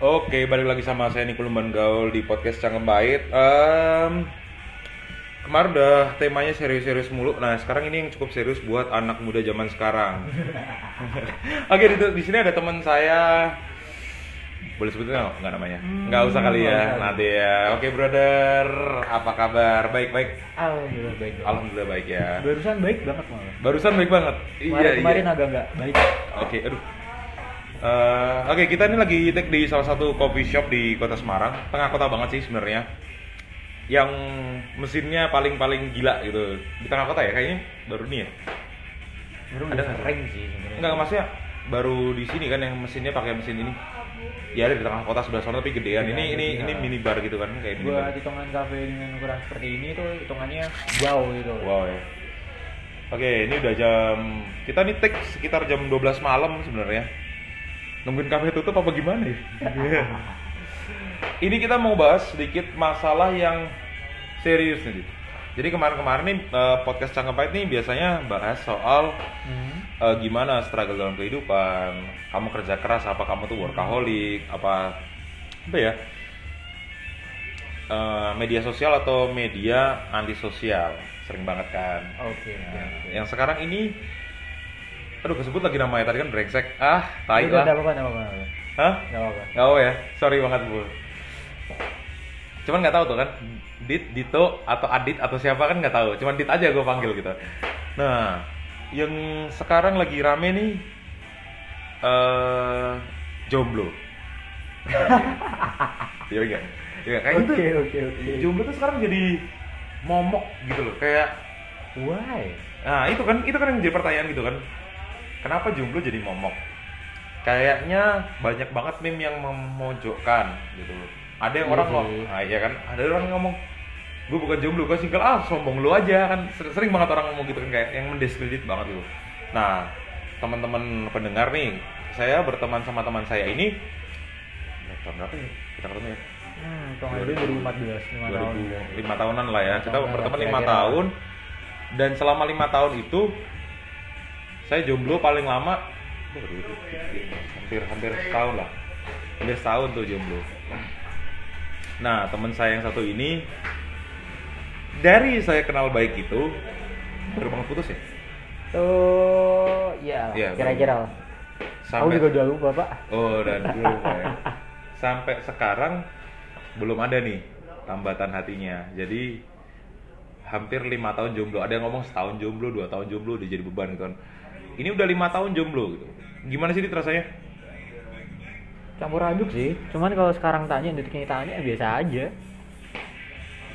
Oke, balik lagi sama saya Niko Lumban Gaul di podcast Cangkem Bait. Em, kemarin udah temanya serius-serius mulu. Nah, sekarang ini yang cukup serius buat anak muda zaman sekarang. Oke, di, di sini ada teman saya. Boleh sebutin nggak nggak namanya? nggak usah kali ya. Nanti ya. Oke, brother. Apa kabar? Baik, baik. Alhamdulillah baik. Alhamdulillah baik ya. Barusan baik banget malah. Barusan baik banget. Kemarin, kemarin iya. agak nggak baik. Oke, aduh. Eh, Oke, kita ini lagi take di salah satu coffee shop di Kota Semarang, tengah kota banget sih sebenarnya. Yang mesinnya paling-paling gila gitu. Di tengah kota ya, kayaknya baru nih ya. Baru Ada sering sih sebenarnya. Enggak, maksudnya baru di sini kan yang mesinnya pakai mesin ini. Ya ada di tengah kota sebelah sana tapi gedean. Ini Gedean, ini iya. ini minibar gitu kan, kayak minibar. Buat hitungan kafe dengan ukuran seperti ini tuh hitungannya wow gitu. Wow ya. Oke, ini udah jam kita nih take sekitar jam 12 malam sebenarnya. Nungguin kafe tutup apa gimana ya? ini kita mau bahas sedikit masalah yang serius nih. Jadi kemarin-kemarin nih eh, podcast Cangkepait nih biasanya bahas soal Hmm. eh, gimana struggle dalam kehidupan, kamu kerja keras apa kamu tuh workaholic, apa apa ya? Eh, media sosial atau media antisosial sering banget kan. Oke. oke, Nah, oke. yang sekarang ini aduh kesebut lagi namanya tadi kan brengsek. Ah, tai lah. nggak apa-apa, apa-apa. Hah? Nggak apa-apa. Gak apa ya, sorry banget bu. Cuman nggak tahu tuh kan, Dit, Dito atau Adit atau siapa kan nggak tahu. Cuman Dit aja gue panggil gitu. Nah, yang sekarang lagi rame nih, eh jomblo. Iya enggak? Iya kayaknya tuh Oke, oke, oke. jomblo tuh sekarang jadi momok gitu loh, kayak Why? Nah itu kan itu kan yang jadi pertanyaan gitu kan. Kenapa jomblo jadi momok? Kayaknya banyak banget meme yang memojokkan gitu. Ada yang Iya orang sih. ngomong, ah iya kan, ada orang yang ngomong, gue bukan jomblo, gue single, ah sombong lu aja kan. Ser- Sering banget orang ngomong gitu kan kayak yang mendiskredit banget gitu. Nah teman-teman pendengar nih, saya berteman sama teman saya ini, tahun berapa ya? Kita ketemu ya? Hmm, dulu 2014, 5 tahun. 2005 tahunan lah ya. Kita berteman lima kira-kira. tahun dan selama lima tahun itu saya jomblo paling lama hampir hampir setahun lah. Hampir setahun tuh jomblo. Nah, teman saya yang satu ini dari saya kenal baik itu baru banget putus ya. Tuh, ya, Iya, kira-kira. lah. Aku Sampai juga udah lupa, Pak. Oh, dan dulu ya. Sampai sekarang belum ada nih tambatan hatinya. Jadi hampir lima tahun jomblo. Ada yang ngomong setahun jomblo, dua tahun jomblo udah jadi beban gitu kan. Ini udah lima tahun jomblo gitu. Gimana sih Dit rasanya? Campur aduk sih. Cuman kalau sekarang tanya, detik ini tanya biasa aja.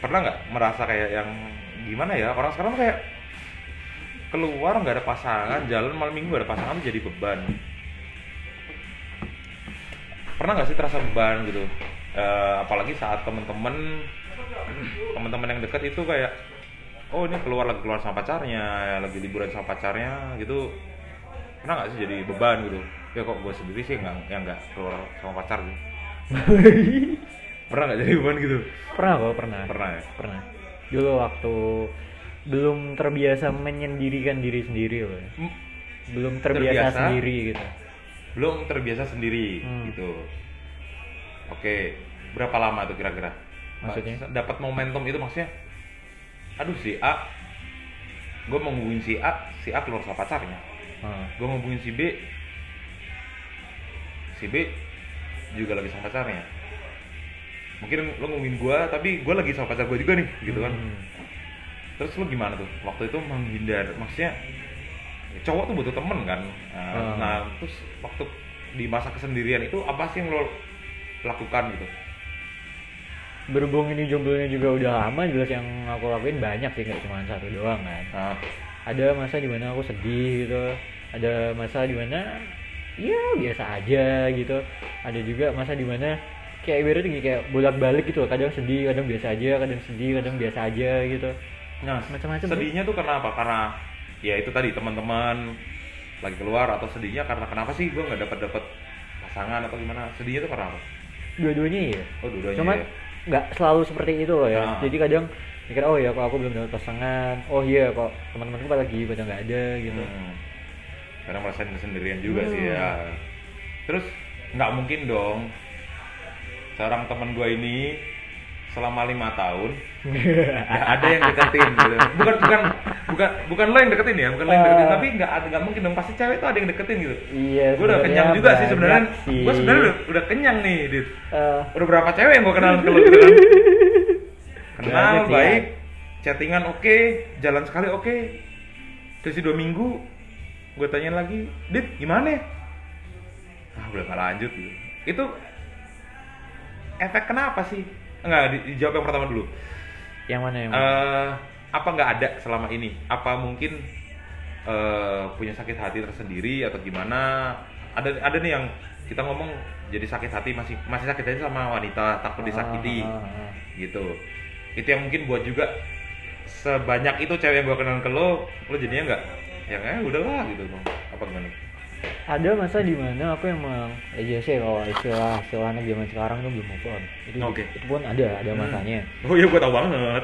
Pernah nggak merasa kayak yang gimana ya? Orang sekarang kayak keluar nggak ada pasangan, jalan malam minggu ada pasangan jadi beban. Pernah nggak sih terasa beban gitu? Eh, apalagi saat temen-temen teman-teman yang dekat itu kayak oh ini keluar lagi keluar sama pacarnya lagi liburan sama pacarnya gitu pernah nggak sih jadi beban gitu ya kok gue sendiri sih nggak yang nggak keluar sama pacar gitu pernah nggak jadi beban gitu pernah kok, pernah. pernah ya Pernah. Dulu waktu belum terbiasa menyendirikan diri sendiri loh. ya. M- Belum terbiasa, Terbiasa? sendiri gitu. belum terbiasa sendiri Hmm. gitu oke berapa lama tuh kira-kira Maksudnya? dapat momentum itu maksudnya aduh si A gue mau ngubungin si A si A keluar sama pacarnya Hmm. gue ngubungin si B si B juga lagi sama pacarnya mungkin lo ngomongin gue tapi gue lagi sama pacar gue juga nih gitu kan Hmm. terus lo gimana tuh waktu itu menghindar maksudnya ya cowok tuh butuh temen kan nah, Hmm. nah, terus waktu di masa kesendirian itu apa sih yang lo lakukan gitu Berhubung ini jomblonya juga udah lama, jelas yang aku lakuin banyak sih, nggak cuma satu doang kan. nah, Ada masa di mana aku sedih gitu, ada masa di mana ya biasa aja gitu. Ada juga masa di mana kayak ibaratnya kayak bolak-balik gitu, kadang sedih, kadang biasa aja, kadang sedih, kadang biasa aja gitu. nah Macam-macam. sedihnya tuh karena apa karena ya itu tadi teman-teman lagi keluar atau sedihnya karena kenapa sih gue nggak dapat dapat pasangan atau gimana sedihnya tuh karena apa Dua-duanya iya. oh dua-duanya Cuman ya. nggak selalu seperti itu loh ya. Nah. Jadi kadang mikir oh ya kok aku belum dapat pasangan. Oh iya kok teman-temanku pada lagi pada nggak ada gitu. Hmm. Karena merasain kesendirian juga Hmm. sih ya. Terus nggak mungkin dong seorang teman gue ini selama lima tahun nggak ada yang deketin gitu. bukan bukan bukan bukan lo yang deketin ya bukan lo yang deketin Ah. tapi nggak nggak mungkin dong pasti cewek tuh ada yang deketin gitu iya gue udah kenyang juga sih sebenarnya gue sebenarnya udah, udah kenyang nih dit Eh, udah berapa cewek yang gue kenal ke lu gitu kan kenal sih, baik ya. chattingan oke jalan sekali oke terus dua minggu gue tanya lagi dit gimana? Ah udah gak lanjut gitu. Itu efek kenapa sih? Enggak di- dijawab yang pertama dulu. Yang mana yang Eh, apa nggak ada selama ini? Apa mungkin eh, punya sakit hati tersendiri atau gimana? Ada ada nih yang kita ngomong jadi sakit hati masih masih sakit hati sama wanita takut disakiti Ah, ah, ah. gitu. Itu yang mungkin buat juga sebanyak itu cewek yang gue kenal ke lo lo jadinya nggak ya eh udahlah gitu bang apa gimana? Ada masa di mana aku emang aja sih kalau istilah istilah anak zaman sekarang tuh belum move on. Itu Oke. itu pun ada ada Hmm. masanya. Oh iya gue tau banget.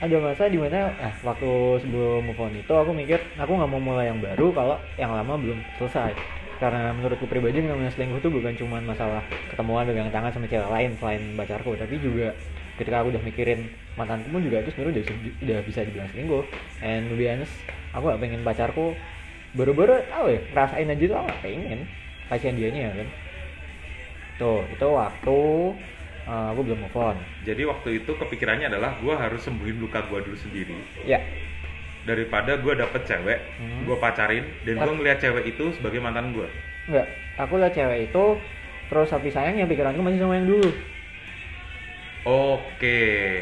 Ada masa di mana ah, waktu sebelum move on itu aku mikir aku nggak mau mulai yang baru kalau yang lama belum selesai. Karena menurutku pribadi yang namanya selingkuh itu bukan cuma masalah ketemuan pegang tangan sama cewek lain selain pacarku tapi juga ketika aku udah mikirin mantanku pun juga itu sebenarnya udah, udah bisa dibilang selingkuh and to be honest aku gak pengen pacarku baru-baru tahu ya ngerasain aja tuh aku gak pengen kasihan dianya kan tuh itu waktu uh, aku belum move on jadi waktu itu kepikirannya adalah gue harus sembuhin luka gue dulu sendiri ya daripada gue dapet cewek, Hmm. gue pacarin, dan gue ngeliat cewek itu sebagai mantan gue. Enggak, aku lihat cewek itu terus tapi sayangnya pikiranku masih sama yang dulu. Oke,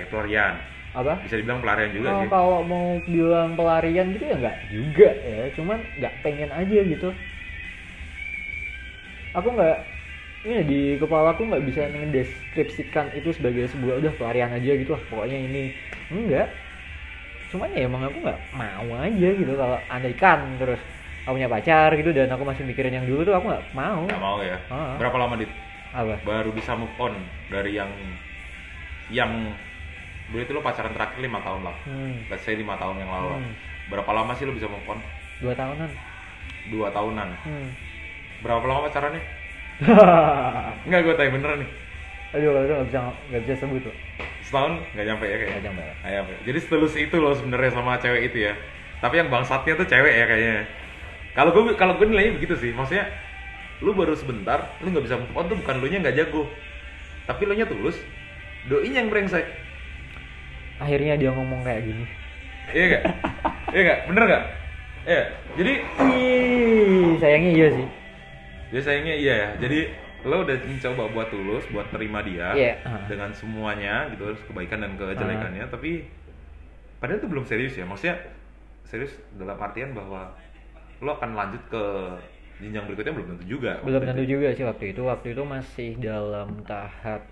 pelarian. Apa? Bisa dibilang pelarian juga Oh, sih. kalau mau bilang pelarian gitu ya enggak juga ya, cuman nggak pengen aja gitu. Aku nggak ini di kepala aku nggak bisa mendeskripsikan itu sebagai sebuah udah pelarian aja gitu lah pokoknya ini enggak cuman ya emang aku nggak mau aja gitu kalau andaikan terus aku punya pacar gitu dan aku masih mikirin yang dulu tuh aku nggak mau Gak mau ya. Ah. Berapa lama dit? apa Baru bisa move on dari yang yang dulu itu lo pacaran terakhir lima tahun lah. hmm. Let's say lima tahun yang lalu. Hmm. Berapa lama sih lo bisa move on? dua tahunan Dua tahunan. hmm. Berapa lama pacarannya? Enggak, gue tanya beneran nih. Aduh kalau itu nggak bisa nggak bisa sebut tuh. Setahun nggak nyampe ya kayaknya. Nggak nyampe. Nyampe. Jadi setulus itu lo sebenarnya sama cewek itu ya. Tapi yang bangsatnya tuh cewek ya kayaknya. Kalau gue kalau gue nilainya begitu sih. Maksudnya lu baru sebentar, lu nggak bisa move on tuh bukan lu nya nggak jago. Tapi lu nya tulus, doi yang brengsek. Akhirnya dia ngomong kayak gini. Iya gak? iya gak? Bener gak? Iya. Jadi Ih, sayangnya iya sih. dia sayangnya iya ya. Jadi lo udah mencoba buat tulus, buat terima dia Iya. Ah. dengan semuanya gitu, terus kebaikan dan kejelekannya. Tapi padahal itu belum serius ya. Maksudnya serius dalam artian bahwa lo akan lanjut ke jenjang berikutnya belum tentu juga. Belum tentu itu. juga sih waktu itu. Waktu itu masih dalam tahap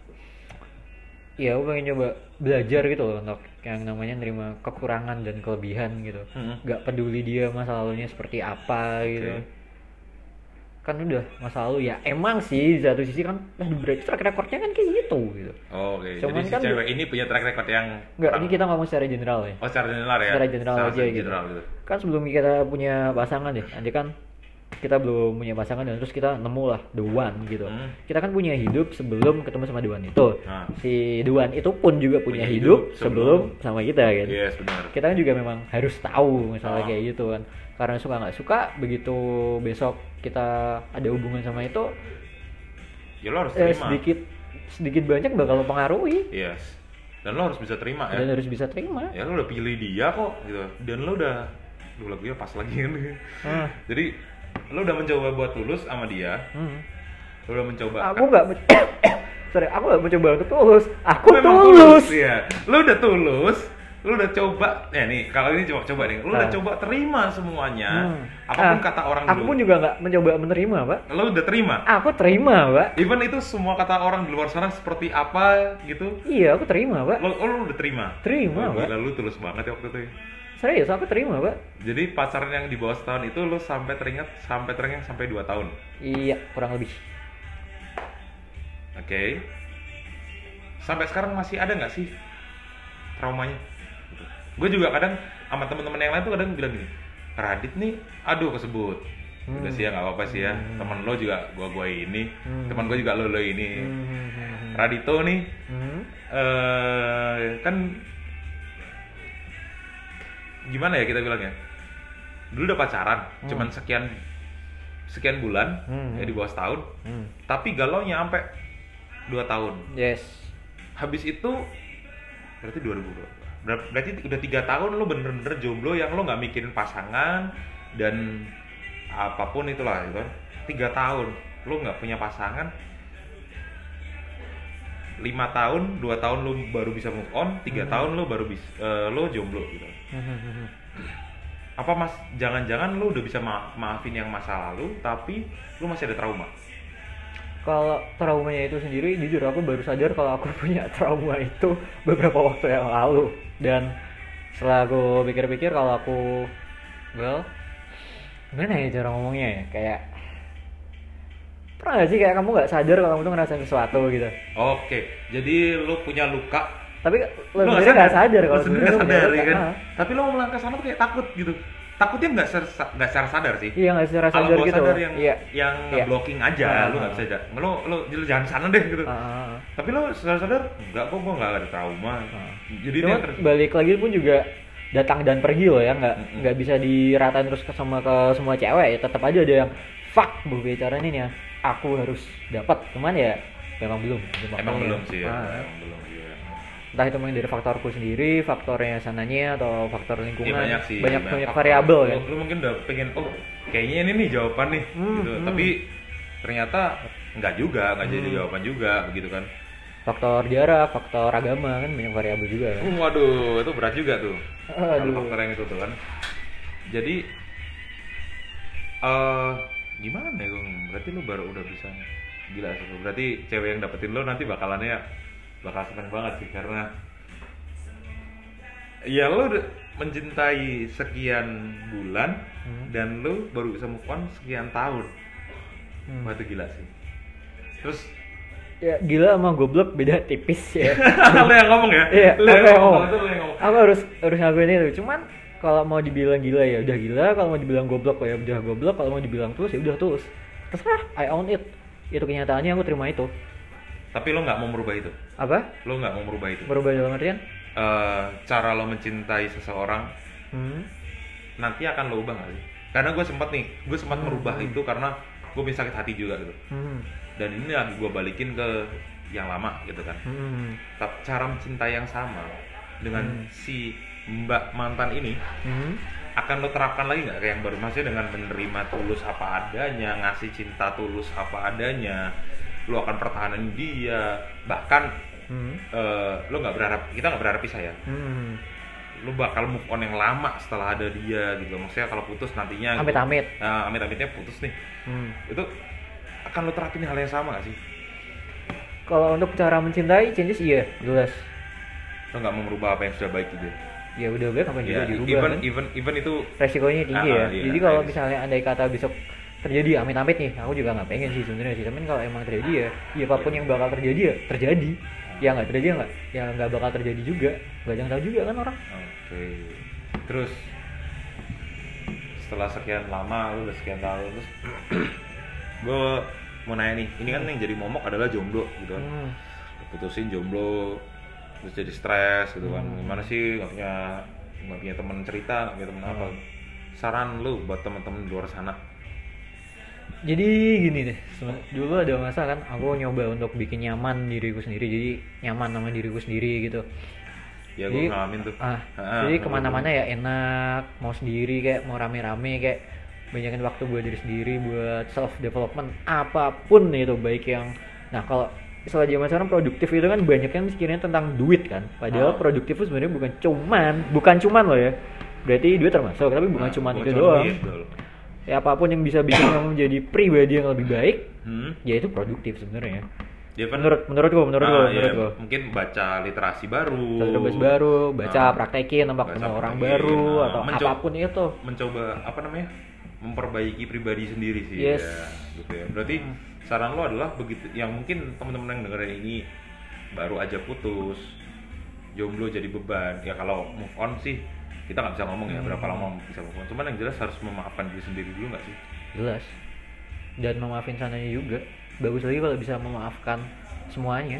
ya aku pengen coba belajar gitu loh untuk yang namanya nerima kekurangan dan kelebihan gitu Mm-mm. nggak peduli dia masa lalunya seperti apa gitu kan udah masa lalu ya emang sih di satu sisi kan aduh berarti track recordnya kan kayak gitu gitu Oh, Oke, Cuman jadi si kan- cewek ini punya track record yang nggak ini kita ngomong secara general ya Oh, secara general ya? secara general aja gitu. general gitu. kan sebelum kita punya pasangan deh nanti kan kita belum punya pasangan dan terus kita nemu lah the one gitu Hmm. kita kan punya hidup sebelum ketemu sama the one itu Nah. si the one itu pun juga punya, Punya hidup, hidup sebelum, sebelum- sama kita kan Yes, benar. kita kan juga memang harus tahu misalnya Ah. kayak gitu kan karena suka nggak suka begitu besok kita ada hubungan sama itu Ya lo harus eh, terima. sedikit sedikit banyak bakal mempengaruhi Yes. Dan lo harus bisa terima ya. dan harus bisa terima ya lo udah pilih dia kok gitu dan lo udah lu lagunya pas lagi kan Ah. jadi lo udah mencoba buat tulus sama dia? Hmm. lo udah mencoba aku nggak men- sorry aku nggak mencoba untuk tulus. Aku Lo memang tulus. ya lo udah tulus lo udah coba. Ya nih kalau ini coba coba nih. Lo udah Ah. coba terima semuanya. Hmm. apa pun Ah, kata orang aku dulu. pun juga nggak mencoba menerima pak. Lo udah terima? Aku terima pak. Even itu semua kata orang di luar sana seperti apa gitu? Iya aku terima pak. Lo, oh, lo udah terima? Terima, oh, Pak. gila, lo tulus banget ya waktu itu ya. Serius aku terima pak jadi pacaran yang di bawah setahun itu lo sampai teringat sampai teringat sampai dua tahun iya kurang lebih Oke. Sampai sekarang masih ada nggak sih traumanya? Gue juga kadang sama teman-teman yang lain tuh kadang bilang gini, Radit nih, aduh kesebut. Udah Hmm. sih ya nggak apa-apa sih ya. Hmm. Temen lo juga gua gua ini, Hmm. teman gue juga lo lo ini. Hmm, hmm, hmm, hmm. Radito nih Hmm. eh kan gimana ya kita bilang ya dulu udah pacaran Hmm. cuman sekian sekian bulan Hmm. ya di bawah setahun Hmm. tapi galaunya sampai dua tahun Yes. habis itu berarti 2000 Ber- berarti udah tiga tahun lo bener-bener jomblo yang lo nggak mikirin pasangan dan apa pun itulah gitu kan tiga tahun lo nggak punya pasangan lima tahun dua tahun lo baru bisa move on tiga Hmm. tahun lo baru bisa lo jomblo gitu apa mas jangan-jangan lo udah bisa ma- maafin yang masa lalu tapi lo masih ada trauma Kalau traumanya itu sendiri, jujur aku baru sadar kalau aku punya trauma itu beberapa waktu yang lalu. Dan setelah aku pikir-pikir kalau aku, well, gimana ya cara ngomongnya ya? Kayak pernah gak sih kayak kamu nggak sadar kalau kamu tuh ngerasain sesuatu gitu? oke jadi lo punya luka Tapi lo Lo sendiri nggak sadar kalau sendiri nggak sadar ya kan tapi lo mau melangkah sana tuh kayak takut gitu takutnya nggak ser- nggak secara sadar sih Iya nggak secara kalau sadar gua gitu. sadar yang Iya. yang Iya. blocking aja Ah, lo nggak bisa ja- lo lo lo jangan sana deh gitu ah. tapi lo sadar sadar nggak kok gua nggak ada trauma Ah. jadi Cuma dia balik lagi pun juga datang dan pergi loh ya nggak Mm-mm. nggak bisa diratain terus ke sama ke semua cewek ya tetap aja ada yang fuck bu bicara ini nih ya aku harus dapat cuman ya memang belum belum emang belum sih ya Ah. emang belum iya. entah itu memang dari faktorku sendiri faktornya sananya atau faktor Iya, lingkungan banyak sih banyak banyak variabel lo, kan lo mungkin udah pengen oh kayaknya ini nih jawaban nih Hmm, gitu hmm. tapi ternyata nggak juga nggak jadi Hmm. jawaban juga begitu kan faktor jarak faktor agama kan banyak variabel juga kan Uh, waduh itu berat juga tuh kalau Aduh. faktor yang itu tuh kan jadi eh gimana ya Gung? berarti lu baru udah bisa gila sih berarti cewek yang dapetin lo nanti bakalannya bakal seneng banget sih karena ya lo udah mencintai sekian bulan Hmm. dan lo baru bisa move on sekian tahun Hmm. wah itu gila sih terus ya gila sama goblok beda tipis ya lo yang ngomong ya Iya, lo yang ngomong ngomong. itu lo yang ngomong aku harus harus ngakuin itu cuman kalau mau dibilang gila ya udah gila kalau mau dibilang goblok ya udah goblok kalau mau dibilang tulus ya udah tulus terserah I own it itu kenyataannya aku terima itu tapi lo nggak mau merubah itu apa lo nggak mau merubah itu berubah dalam artian eh, cara lo mencintai seseorang hmm. nanti akan lo ubah gak sih? Karena gue sempat nih, gue sempat Hmm. merubah itu karena gue punya sakit hati juga gitu. Hmm. Dan ini lagi gue balikin ke yang lama gitu kan. Hmm. Tapi cara mencintai yang sama dengan Hmm. si mbak mantan ini Hmm. akan lo terapkan lagi nggak kayak yang baru maksudnya dengan menerima tulus apa adanya, ngasih cinta tulus apa adanya, lo akan pertahanan dia, bahkan Hmm. eh, lo nggak berharap kita nggak berharap pisah ya, Hmm. lu bakal move on yang lama setelah ada dia gitu maksudnya kalau putus nantinya gitu. Amit-amit. nah amit amitnya putus nih Hmm. itu akan lu terapin hal yang sama gak sih Kalau untuk cara mencintai changes iya jelas. lu nggak mau merubah apa yang sudah baik gitu Ya udah baik apa juga ya dirubah even kan. even even itu Resikonya tinggi Ah, ya. iya, Jadi kalau iya. misalnya andai kata besok terjadi amit-amit nih, aku juga nggak pengen sih sebenarnya sih. Tapi kalau emang terjadi ya, ya apa pun yang bakal terjadi ya terjadi. Ya nggak terjadi ya nggak, ya nggak bakal terjadi juga. Gak ada yang tahu juga kan orang. oke terus setelah sekian lama lu udah sekian tahun terus gue mau nanya nih ini kan yang jadi momok adalah jomblo gitu kan Hmm. putusin jomblo terus jadi stres gitu kan Hmm. gimana sih nggak punya nggak punya teman cerita nggak punya teman apa Hmm. saran lu buat teman-teman di luar sana Jadi gini deh, dulu ada masa kan aku nyoba untuk bikin nyaman diriku sendiri, jadi nyaman sama diriku sendiri gitu. ya gue ngalamin tuh Ah, Ah, jadi ke mana-mana ya enak, mau sendiri kayak mau rame-rame kayak banyakin waktu buat diri sendiri, buat self development apa pun itu baik yang, nah kalau istilah zaman sekarang produktif itu kan banyak yang mikirnya tentang duit kan, padahal Ah. produktif itu sebenarnya bukan cuman, bukan cuman loh ya, berarti duit termasuk, tapi bukan Nah, cuman bukan itu doang. duit. Ya apa pun yang bisa bikin kamu menjadi pribadi yang lebih baik, hmm? ya itu produktif sebenarnya. Dia kan- Menurut menurutku, menurutku, Ah, iya, menurutku. mungkin baca literasi baru Terus baru, baca Ah. praktekin, Baca ketemu orang baru ah. atau Mencoba- apa pun itu. mencoba apa namanya memperbaiki pribadi sendiri sih Yes. ya gitu ya berarti saran lo adalah begitu yang mungkin teman-teman yang dengerin ini baru aja putus jomblo jadi beban ya kalau move on sih kita nggak bisa ngomong ya berapa Hmm. lama bisa move on cuman yang jelas harus memaafkan diri sendiri dulu nggak sih Jelas. Dan memaafin sananya juga. Bagus lagi kalau bisa memaafkan semuanya.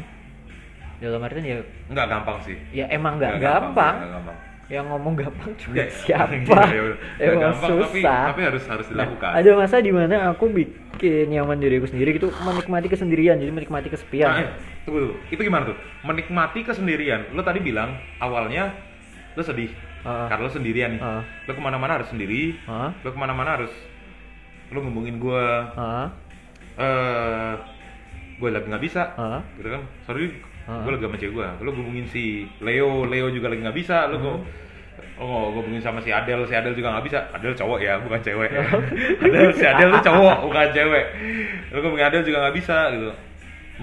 dalam artian ya nggak gampang sih ya emang nggak Nggak gampang, nggak gampang yang ngomong gampang juga siapa Iya, iya, udah. Nggak emang gampang, tapi, susah tapi harus harus Nah, dilakukan ada masa di mana aku bikin nyaman diriku sendiri gitu menikmati kesendirian jadi menikmati kesepian Nah, eh, tunggu dulu. Itu gimana tuh? Menikmati kesendirian. Lo tadi bilang awalnya lo sedih Heeh. karena lo sendirian nih. Heeh. Lo ke mana-mana harus sendiri. Hah? Lo ke mana-mana harus lo ngomongin gue. Hah? Eh, gue lagi nggak bisa. Hah? Gitu kan? Sorry, Heeh. gue lagi sama cewek gue. Lo ngomongin si Leo, Leo juga lagi nggak bisa. Lo Hmm. Oh, gue ngomongin sama si Adel, si Adel juga nggak bisa. Adel cowok ya, bukan cewek. ya. Adel, si Adel tuh cowok, bukan cewek. Lo ngomongin Adel juga nggak bisa gitu.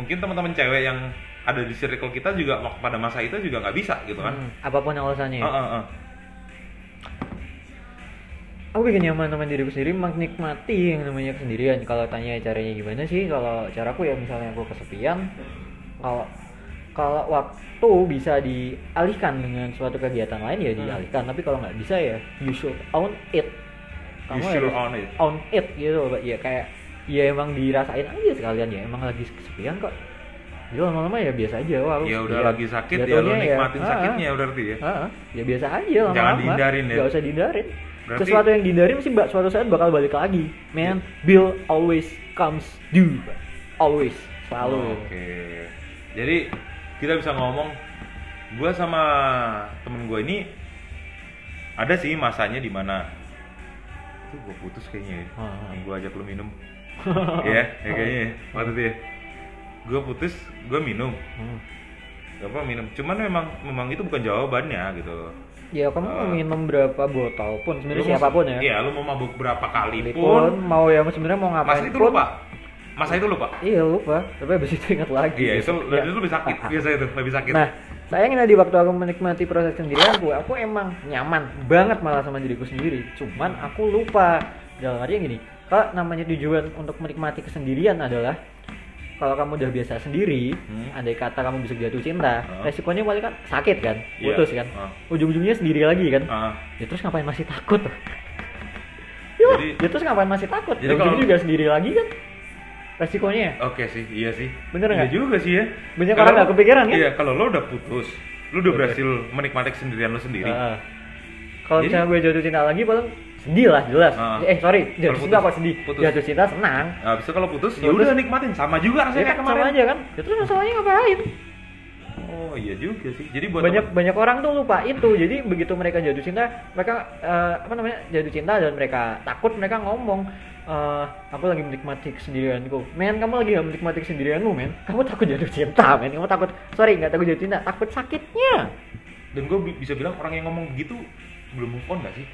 Mungkin teman-teman cewek yang ada di circle kita juga waktu pada masa itu juga nggak bisa gitu kan. Hmm, apa pun alasannya Heeh, heeh. aku bikin nyaman sama diriku sendiri menikmati yang namanya kesendirian kalau tanya caranya gimana sih kalau caraku ya misalnya aku kesepian kalau kalau waktu bisa dialihkan dengan suatu kegiatan lain ya Hmm. dialihkan. Tapi kalau nggak bisa ya you should own it. You should own it. own it gitu ya kayak ya emang dirasain aja sekalian ya. Emang lagi kesepian kok. Jadi lama-lama ya biasa aja. Wah Ya udah kesepian. lagi sakit ya Jatuhnya lo nikmatin ah, sakitnya berarti ya. ah, ya biasa aja lama-lama. Jangan dihindarin ya. nggak usah dihindarin. Berarti- sesuatu yang dihindarin sih mbak suatu saat bakal balik lagi. Man bill always comes due always selalu. Oke. Jadi kita bisa ngomong gue sama temen gue ini ada sih masanya di mana itu gue putus kayaknya ya. Ah. Yang gue ajak lu minum. Iya, ya kayaknya ya. Waktu itu ya. Gue putus, gue minum. Hmm. Apa minum. Cuman memang memang itu bukan jawabannya gitu. ya kamu Ah. minum berapa botol pun sebenarnya siapa pun ya Iya, lu mau mabuk berapa kali Kali pun. mau yang sebenarnya mau ngapain itu pun lupa. Masa itu lupa. iya lupa tapi habis itu ingat lagi Iya, itu Ya. itu lebih sakit biasa itu, lebih sakit. Nah, sayangnya di waktu aku menikmati proses sendirianku, aku emang nyaman banget malah sama diriku sendiri. Cuman aku lupa. Dalam artinya gini, kalau namanya tujuan untuk menikmati kesendirian adalah kalau kamu udah biasa sendiri, Hmm. andai kata kamu bisa jatuh cinta, Ah. resikonya paling kan sakit kan, Iya. putus kan, Ah. ujung-ujungnya sendiri lagi kan. Ah. Ya terus ngapain masih takut? Jadi- ya terus ngapain masih takut? Jadi Jadi kalau- juga sendiri lagi kan, resikonya. Oke sih, iya sih. Bener Iya nggak? juga sih ya. Banyak orang nggak kepikiran, kan? Iya, kalau lo udah putus, lo udah berhasil menikmati kesendirian lo sendiri. Heeh. Kalau Jadi- misalnya gue jatuh cinta lagi paling sedih lah jelas. Ah. Eh sorry, jatuh cinta apa sedih? putus. Jatuh cinta senang. Nah, itu kalau putus, ya udah nikmatin sama juga rasanya Ya kan kemarin. sama aja kan? Ya terus masalahnya ngapain? Oh, iya juga sih. Jadi buat banyak temen- banyak orang tuh lupa itu. Jadi begitu mereka jatuh cinta, mereka eh, apa namanya? jatuh cinta dan mereka takut, mereka ngomong eh, aku lagi menikmati kesendirianku. Men, kamu lagi gak menikmati kesendirianmu, men. Kamu takut jatuh cinta, men. Kamu takut, sorry, nggak takut jatuh cinta, takut sakitnya. dan gue bi- bisa bilang orang yang ngomong begitu belum move on gak sih?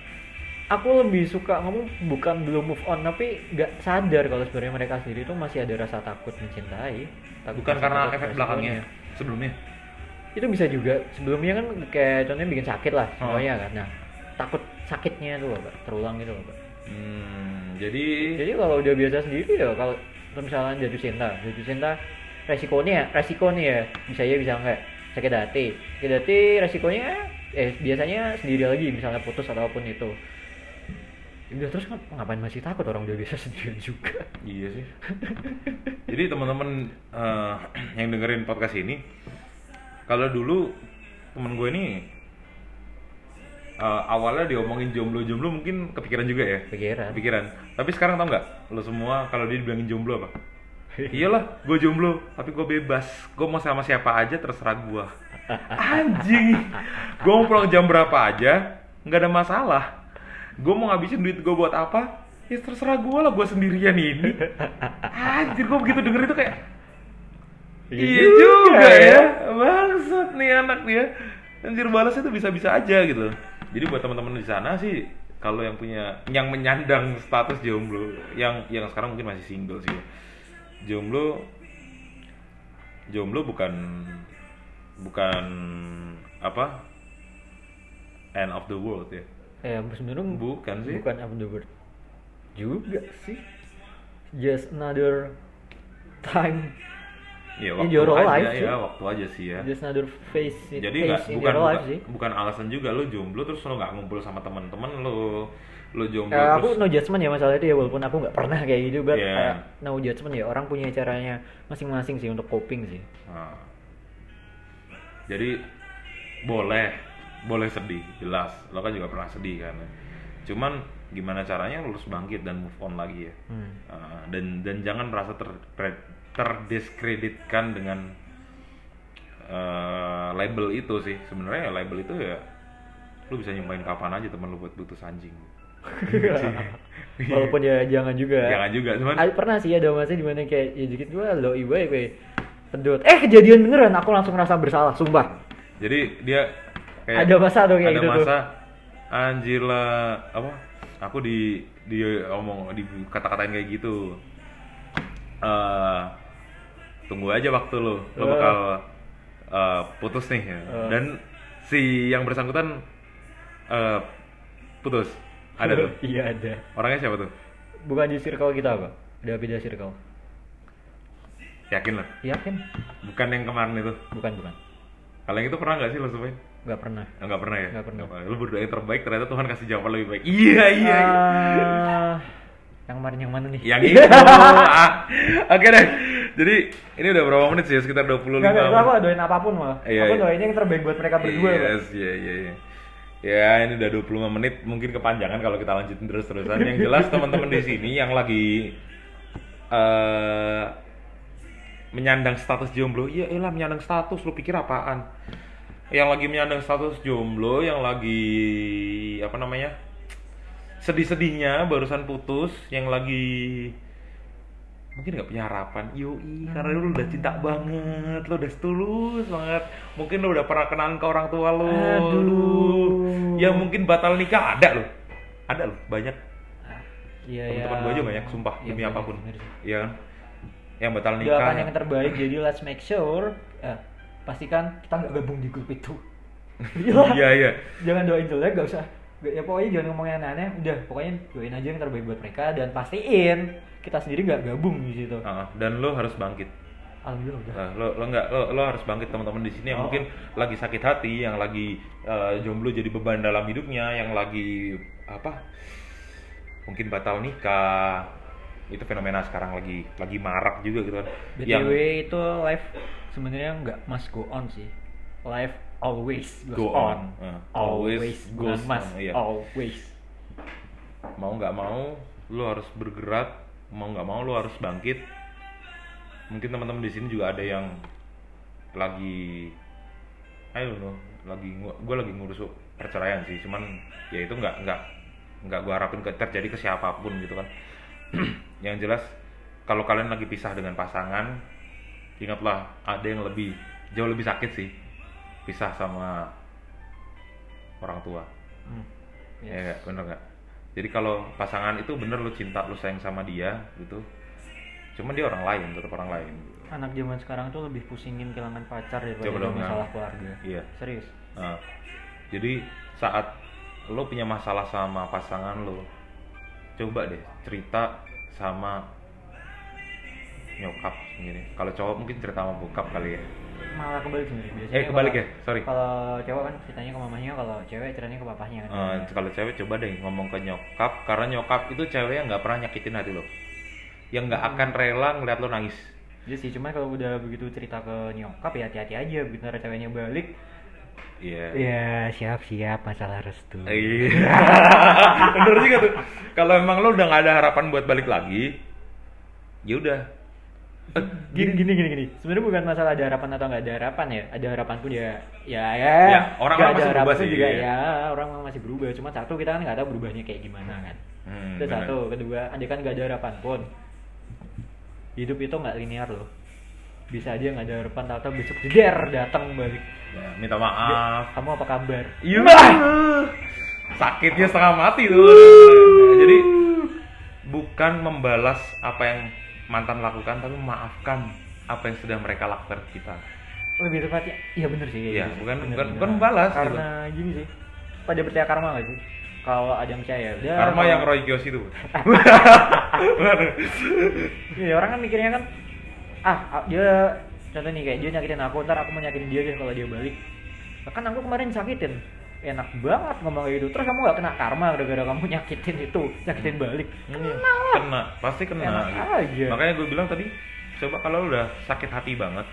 aku lebih suka ngomong bukan belum move on tapi nggak sadar kalau sebenarnya mereka sendiri tuh masih ada rasa takut mencintai takut Bukan karena efek belakangnya sebelumnya. itu bisa juga sebelumnya kan kayak contohnya bikin sakit lah Oh. semuanya kan nah takut sakitnya tuh loh terulang gitu loh. Hmm, jadi jadi kalau udah biasa sendiri ya kalau misalnya jatuh cinta jatuh cinta resikonya resikonya ya bisa ya bisa enggak sakit hati. Sakit hati resikonya eh biasanya sendiri lagi misalnya putus ataupun itu. Ya udah terus kan ngapain masih takut orang udah biasa sendirian juga? Iya sih. Jadi teman-teman eh, yang dengerin podcast ini, kalau dulu temen gue ini eh, awalnya diomongin jomblo-jomblo mungkin kepikiran juga ya. pikiran Kepikiran. Tapi sekarang tau nggak? Lo semua kalau dia dibilangin jomblo apa? Iyalah, gue jomblo, tapi gue bebas. Gue mau sama siapa aja terserah gue. Anjing, gue mau pulang jam berapa aja, nggak ada masalah. Gue mau ngabisin duit gue buat apa? Ya terserah gue lah, gue sendirian ini. Anjir, gue begitu denger itu kayak, iya juga ya, bangsat nih anak dia. Anjir balasnya tuh bisa-bisa aja gitu. Jadi buat teman-teman di sana sih, kalau yang punya, yang menyandang status jomblo, yang yang sekarang mungkin masih single sih. Jomblo, jomblo bukan bukan apa end of the world ya. eh sebenarnya Bukan sih. bukan up the world juga sih just another time Ya, In your aja, life sih. ya, waktu aja sih ya. just another face Jadi face nggak bukan your life bukan, sih bukan alasan juga lo jomblo terus lo nggak ngumpul sama teman-teman lo lo jomblo Eh, aku terus no judgment ya masalah itu ya walaupun aku nggak pernah kayak gitu but Iya. eh, no judgment ya orang punya caranya masing-masing sih untuk coping sih Nah. jadi boleh boleh sedih jelas lo kan juga pernah sedih kan cuman gimana caranya lo harus bangkit dan move on lagi ya Hmm. Uh, dan dan jangan merasa ter, ter- terdiskreditkan dengan uh, label itu sih sebenarnya ya label itu ya lu bisa nyumpain kapan aja temen lu buat putus anjing Walaupun ya jangan juga. jangan juga cuman Ada- pernah sih ada masa di mana kayak ya dikit gua lo ibu ya kayak pedot. Eh kejadian beneran aku langsung ngerasa bersalah, sumpah. jadi dia Ada masa tuh kayak ada gitu tuh. masa anjir lah apa aku di di omong di kata-katain kayak gitu Eh tunggu aja waktu lo lo Eh. bakal eh, putus nih ya. Eh. dan si yang bersangkutan eh, putus ada tuh iya ada. orangnya siapa tuh Bukan di circle kita apa? Udah beda circle. yakin lah Yakin? bukan yang kemarin itu Bukan bukan. kalau yang itu pernah nggak sih lo sumpahin Nggak pernah. Oh, nggak pernah ya Nggak pernah. lu berdoa yang terbaik ternyata Tuhan kasih jawaban lebih baik iya iya, iya. Ah, yang kemarin yang mana nih? yang itu Ah, oke deh jadi ini udah berapa menit sih? Sekitar 25 Nggak, nggak, menit. aku doain apa pun malah. Iya, aku iya. doainnya yang terbaik buat mereka berdua. Yes iya iya iya. Ya ini udah 25 menit. Mungkin kepanjangan kalau kita lanjutin terus terusan yang jelas teman-teman di sini yang lagi eh menyandang status jomblo. Iya elah menyandang status. Lu pikir apaan? Yang lagi menyandang status jomblo yang lagi apa namanya sedih-sedihnya barusan putus yang lagi mungkin nggak punya harapan yoi karena lu udah cinta banget lu udah tulus banget mungkin lu udah pernah kenalan ke orang tua lu Aduh. yang mungkin batal nikah ada lu ada lu banyak Iya ya. teman-teman gue aja banyak sumpah Iya, demi apa pun bener. Iya kan yang batal nikah Doakan yang terbaik jadi let's make sure eh, pastikan kita nggak gabung di grup itu. Iya. iya jangan doain jelek gak usah ya pokoknya jangan ngomong yang aneh udah pokoknya doain aja yang terbaik buat mereka dan pastiin kita sendiri nggak gabung di situ Ah, dan lo harus bangkit alhamdulillah udah Nah, lo lo nggak lo, lo harus bangkit teman-teman di sini yang Oh. mungkin lagi sakit hati, yang lagi eh, jomblo jadi beban dalam hidupnya, yang lagi apa? Mungkin batal nikah. Itu fenomena sekarang lagi lagi marak juga gitu kan. btw itu live sebenarnya nggak must go on sih live always goes Go on, on. Eh, always, always goes must on, iya. always mau nggak mau lo harus bergerak, mau nggak mau lo harus bangkit. Mungkin teman-teman di sini juga ada yang lagi I don't know, lagi gue lagi ngurus perceraian sih, cuman ya itu nggak nggak nggak gue harapin ke terjadi ke siapa pun gitu kan. yang jelas kalau kalian lagi pisah dengan pasangan, ingatlah ada yang lebih jauh lebih sakit sih pisah sama orang tua. Hmm, Ya nggak, bener nggak? Jadi kalau pasangan itu bener lu cinta, lu sayang sama dia gitu. Cuman dia orang lain, tetap orang lain. anak zaman sekarang tuh lebih pusingin kehilangan pacar daripada dong, masalah Nang. keluarga Iya. serius Nah, jadi saat lo punya masalah sama pasangan lo, coba deh cerita sama nyokap gini. Kalau cowok mungkin cerita sama bokap kali ya. Malah kebalik sebenarnya biasanya Eh, kebalik kalau- ya? Sorry. kalau cewek kan ceritanya ke mamahnya kalau cewek ceritanya ke papahnya kan Eh, kalau cewek coba deh ngomong ke nyokap, karena nyokap itu cewek yang nggak pernah nyakitin hati lo, yang nggak akan rela ngeliat lo nangis. Iya sih, cuma kalau udah begitu cerita ke nyokap ya hati-hati aja begitu ceweknya balik. Iya. Ya siap-siap masalah restu. Iya. Bener juga tuh. Kalau emang lo udah nggak ada harapan buat balik lagi, ya udah. Gini gini gini gini. Sebenarnya bukan masalah ada harapan atau nggak ada harapan ya. Ada harapan pun ya ya ya. Ya, orang-orang Nggak ada masih harapan sih, juga iya. ya. Orang masih berubah. Cuma satu kita kan nggak tahu berubahnya kayak gimana kan. Hmm, Itu bener. satu. Kedua, andai kan nggak ada harapan pun. Hidup itu nggak linear loh. Bisa aja nggak ada harapan, tahu besok jeder datang balik. Ya, minta maaf. Kamu apa kabar? Iya. Sakitnya setengah mati tuh. Jadi bukan membalas apa yang mantan lakukan, tapi memaafkan apa yang sudah mereka lakukan ke kita. lebih tepatnya iya bener sih Iya, gitu sih. bukan- Bener, bukan- bener. bukan membalas gitu. karena gini sih pada percaya karma gak sih kalau ada yang percaya udah Karma kalau- yang Roy Kios itu. Iya, orang kan mikirnya kan ah dia contoh nih kayak dia nyakitin aku ntar aku mau nyakitin dia deh kalau dia balik Lah kan aku kemarin sakitin enak banget ngomong kayak gitu. Terus kamu gak kena karma gara-gara kamu nyakitin itu nyakitin balik? Iya, kena, pasti kena. Enak gitu. aja. Makanya gue bilang tadi, coba kalau lu udah sakit hati banget,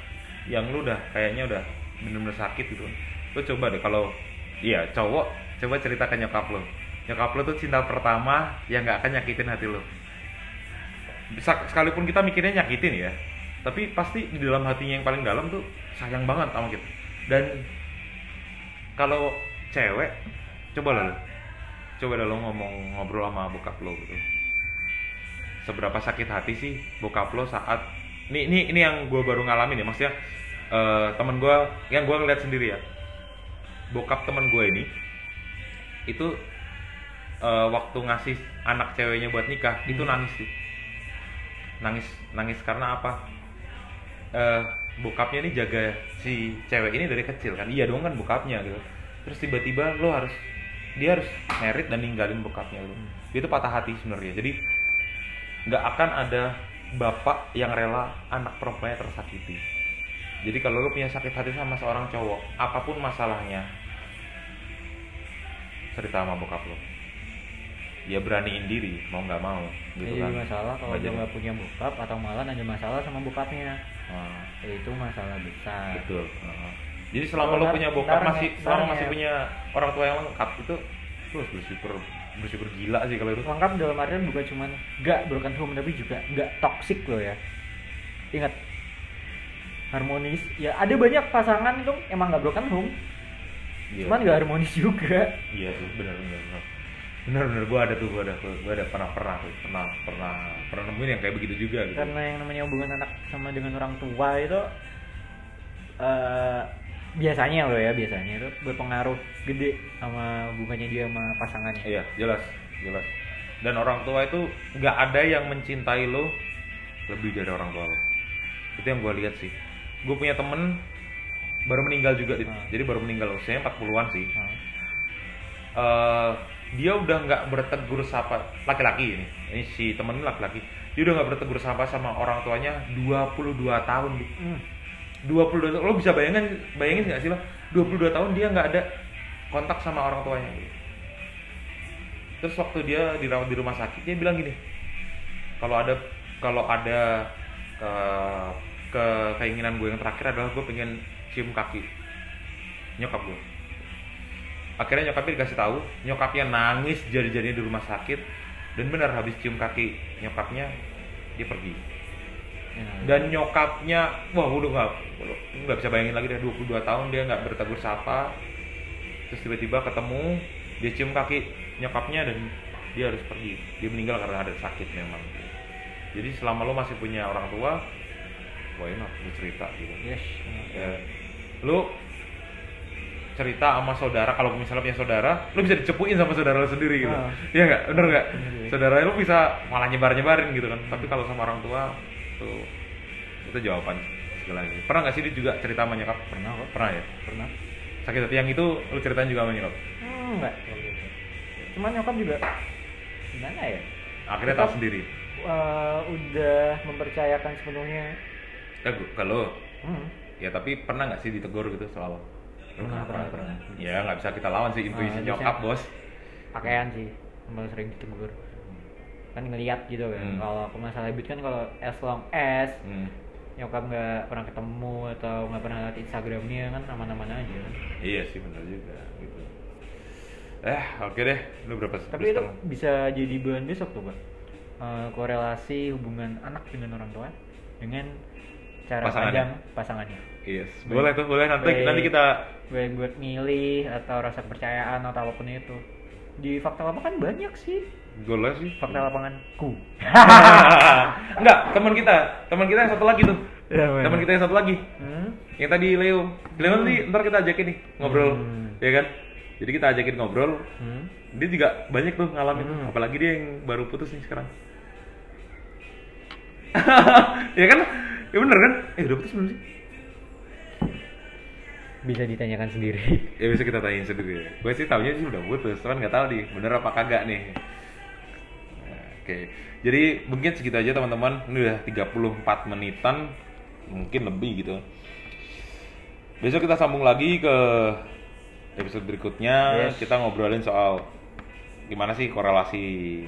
yang lu udah kayaknya udah bener-bener sakit gitu. Lu coba deh kalau iya cowok coba cerita ke nyokap lu. Nyokap lu tuh cinta pertama yang nggak akan nyakitin hati lu. Sekalipun kita mikirnya nyakitin ya tapi pasti di dalam hatinya yang paling dalam tuh sayang banget sama kita. Dan kalau cewek. Coba lah lu. coba lah lo ngomong ngobrol sama bokap lo gitu. Seberapa sakit hati sih bokap lo saat ini ini ini yang gue baru ngalamin ya maksudnya eh, temen gue yang gue ngeliat sendiri ya. Bokap temen gue ini itu eh, waktu ngasih anak ceweknya buat nikah itu nangis sih. Nangis nangis karena apa? Eh bokapnya ini jaga si cewek ini dari kecil kan? Iya dong kan bokapnya gitu terus tiba-tiba lo harus dia harus merit dan ninggalin bokapnya lo. Itu patah hati sebenarnya. Jadi nggak akan ada bapak yang rela anak perempuannya tersakiti. Jadi kalau lo punya sakit hati sama seorang cowok apa pun masalahnya cerita sama bokap lo. Ya beraniin diri mau nggak mau gitu jadi kan. masalah kalau dia nggak punya bokap atau malah ada masalah sama bokapnya. Nah, itu masalah besar. Betul. Heeh. Jadi selama lo punya bokap masih nge- selama masih nge- punya orang tua yang lengkap itu lo harus bersyukur bersyukur gila sih kalau itu. Lengkap dalam artian bukan cuman nggak broken home tapi juga nggak toxic loh ya. Ingat. Harmonis. Ya ada banyak pasangan itu emang nggak broken home. Iya. cuman nggak harmonis juga. Iya sih benar benar benar. Benar benar. Gue ada tuh gue ada gue ada pernah pernah tuh pernah pernah pernah nemuin yang kayak begitu juga gitu. Karena yang namanya hubungan anak sama dengan orang tua itu eh biasanya loh ya biasanya itu berpengaruh gede sama hubungannya dia sama pasangannya. Iya jelas jelas. Dan orang tua itu nggak ada yang mencintai lo lebih dari orang tua lo. Itu yang gue lihat sih. Gue punya temen baru meninggal juga. Hmm. jadi baru meninggal usianya 40-an sih. Nah, eh dia udah nggak bertegur sapa laki-laki ini. Ini si temen laki-laki. Dia udah nggak bertegur sapa sama orang tuanya 22 tahun hmm, 22 tahun lo bisa bayangin bayangin nggak sih lo 22 tahun dia nggak ada kontak sama orang tuanya. Terus waktu dia dirawat di rumah sakit dia bilang gini kalau ada kalau ada ke, ke keinginan gue yang terakhir adalah gue pengen cium kaki nyokap gue. Akhirnya nyokapnya dikasih tahu nyokapnya nangis jadi-jadinya di rumah sakit dan benar habis cium kaki nyokapnya dia pergi. Dan nyokapnya wah udah nggak nggak bisa bayangin lagi deh 22 tahun dia nggak bertegur sapa. Terus tiba-tiba ketemu dia cium kaki nyokapnya dan dia harus pergi. Dia meninggal karena ada sakit memang. Jadi selama lo masih punya orang tua wah enak lu cerita gitu. Yes. Ya, lu cerita sama saudara kalau misalnya punya saudara lu bisa dicepuin sama saudara lu sendiri gitu. Ah. iya nggak? Bener nggak? Bener, iya. saudara lu bisa malah nyebar nyebarin gitu kan. Tapi kalau sama orang tua tuh itu jawaban segalanya pernah nggak sih dia juga cerita sama nyokap? Pernah kok pernah ya? Pernah. Sakit hati yang itu lu ceritain juga sama nyokap? Hmm, enggak cuman nyokap juga gimana ya? Akhirnya Nyokap- tahu sendiri? Eh, udah mempercayakan sepenuhnya. Eh gua- kalau hmm. ya tapi pernah nggak sih ditegur gitu selalu? Lu Pernah, kenapa? pernah, pernah. ya nggak bisa kita lawan sih intuisi Ah, nyokap bos. Pakaian sih malah sering ditegur kan ngeliat gitu kan Hmm. kalau aku masalah habit kan kalau as long as hmm. nyokap nggak pernah ketemu atau nggak pernah lihat instagramnya kan aman-aman aja kan Iya sih benar juga gitu. Eh oke deh, lu berapa? tapi itu setengah? bisa jadi bahan besok tuh pak Eh, korelasi hubungan anak dengan orang tua dengan cara Pasangannya. pandang pasangannya Yes, boleh tuh boleh nanti Baik. nanti kita baik buat milih atau rasa kepercayaan atau apa pun itu di fakta lapangan banyak sih boleh sih. fakta lapanganku Enggak, teman kita, teman kita yang satu lagi tuh. Ya? Teman kita yang satu lagi. hmm? Yang tadi Leo. Leo nanti ntar kita ajakin nih ngobrol, Hmm. ya kan? Jadi kita ajakin ngobrol. Hmm? Dia juga banyak tuh ngalamin, Hmm. apalagi dia yang baru putus nih sekarang. ya kan? Ya bener kan? Eh udah putus belum sih? bisa ditanyakan sendiri Ya bisa kita tanyain sendiri. Gue sih taunya sih udah putus, cuman nggak tahu nih bener apa kagak nih. Oke, jadi mungkin segitu aja teman-teman. Ini udah 34 menitan, mungkin lebih gitu. Besok kita sambung lagi ke episode berikutnya. Yes. Kita ngobrolin soal gimana sih korelasi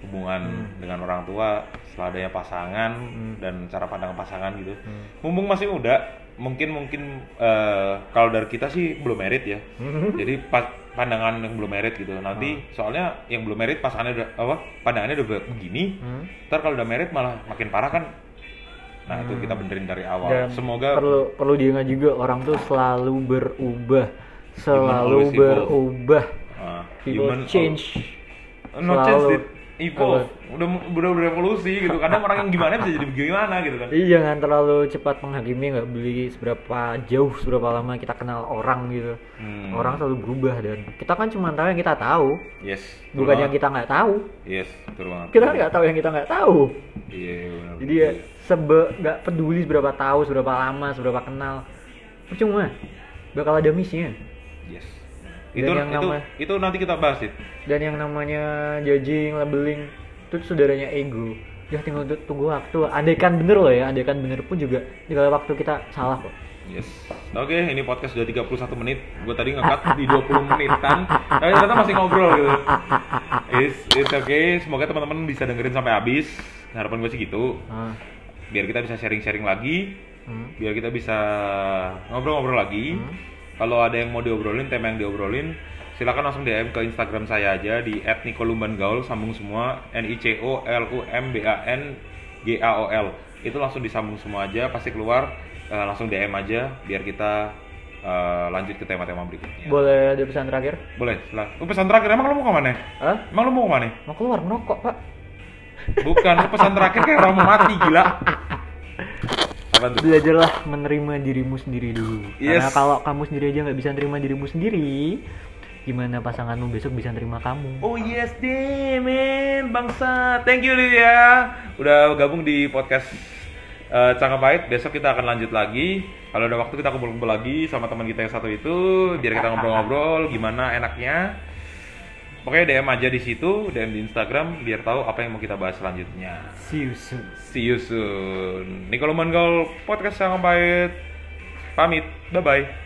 hubungan Hmm. dengan orang tua setelah adanya pasangan Hmm. dan cara pandang pasangan gitu. Hmm. Mumpung masih muda, mungkin mungkin eh, kalau dari kita sih belum merit ya. Jadi pa- pandangan yang belum merit gitu. Nanti soalnya yang belum merit pasangannya udah apa? Pandangannya udah begini. Hmm. Ntar kalau udah merit malah makin parah kan. Nah, itu kita benerin dari awal. Dan Semoga perlu perlu diingat juga orang tuh selalu berubah, selalu berubah. ah, People human change. Oh, no change Selalu. it evolve. Udah udah berevolusi gitu. Kadang orang yang gimana bisa jadi bagaimana gitu kan. Iya jangan terlalu cepat menghakimi nggak beli seberapa jauh seberapa lama kita kenal orang gitu. Hmm. Orang selalu berubah dan kita kan cuma tahu yang kita tahu, Yes. bukan yang kita nggak tahu. Yes, betul banget. Kita kan nggak tahu yang kita nggak tahu. Iya, benar. Jadi ya sebe nggak peduli seberapa tahu, seberapa lama, seberapa kenal, percuma. Bakal ada missnya. Yes. Dan Itu yang itu nama- itu nanti kita bahas it. Dan yang namanya judging, labeling, itu saudaranya ego. Ya tinggal tu- tunggu waktu. Andaikan bener loh ya, andaikan bener pun juga tinggal waktu kita salah kok. Yes. Oke, ini podcast sudah 31 menit. Gue tadi ngekat di 20 menitan. Tapi ternyata masih ngobrol gitu. It's, it's okay. Semoga teman-teman bisa dengerin sampai habis. Harapan gue sih gitu. Ah, Biar kita bisa sharing-sharing lagi. hmm. Biar kita bisa ngobrol-ngobrol lagi. Kalau ada yang mau diobrolin, tema yang diobrolin, silakan langsung DM ke Instagram saya aja di @nikolumbangaul sambung semua N I C O L U M B A N G A O L. Itu langsung disambung semua aja, pasti keluar eh, langsung DM aja biar kita eh, lanjut ke tema-tema berikutnya. Boleh ada pesan terakhir? Boleh, lah. Oh, pesan terakhir emang lu mau ke mana? Hah? Emang lu mau ke mana? Mau keluar merokok, Pak. Bukan, lu pesan terakhir kayak orang mau mati gila. Apa tuh? Belajarlah menerima dirimu sendiri dulu. Karena Yes. kalau kamu sendiri aja nggak bisa nerima dirimu sendiri, gimana pasanganmu besok bisa nerima kamu? Oh yes deh bangsa Thank you Lydia Udah gabung di podcast uh, Cangkap Pahit Besok kita akan lanjut lagi Kalau ada waktu kita kumpul-kumpul lagi sama teman kita yang satu itu Biar kita ngobrol-ngobrol gimana enaknya Pokoknya DM aja di situ DM di Instagram Biar tahu apa yang mau kita bahas selanjutnya. See you soon. See you soon. Nikolo Manggol Podcast Cangkap Pahit. Pamit. Bye-bye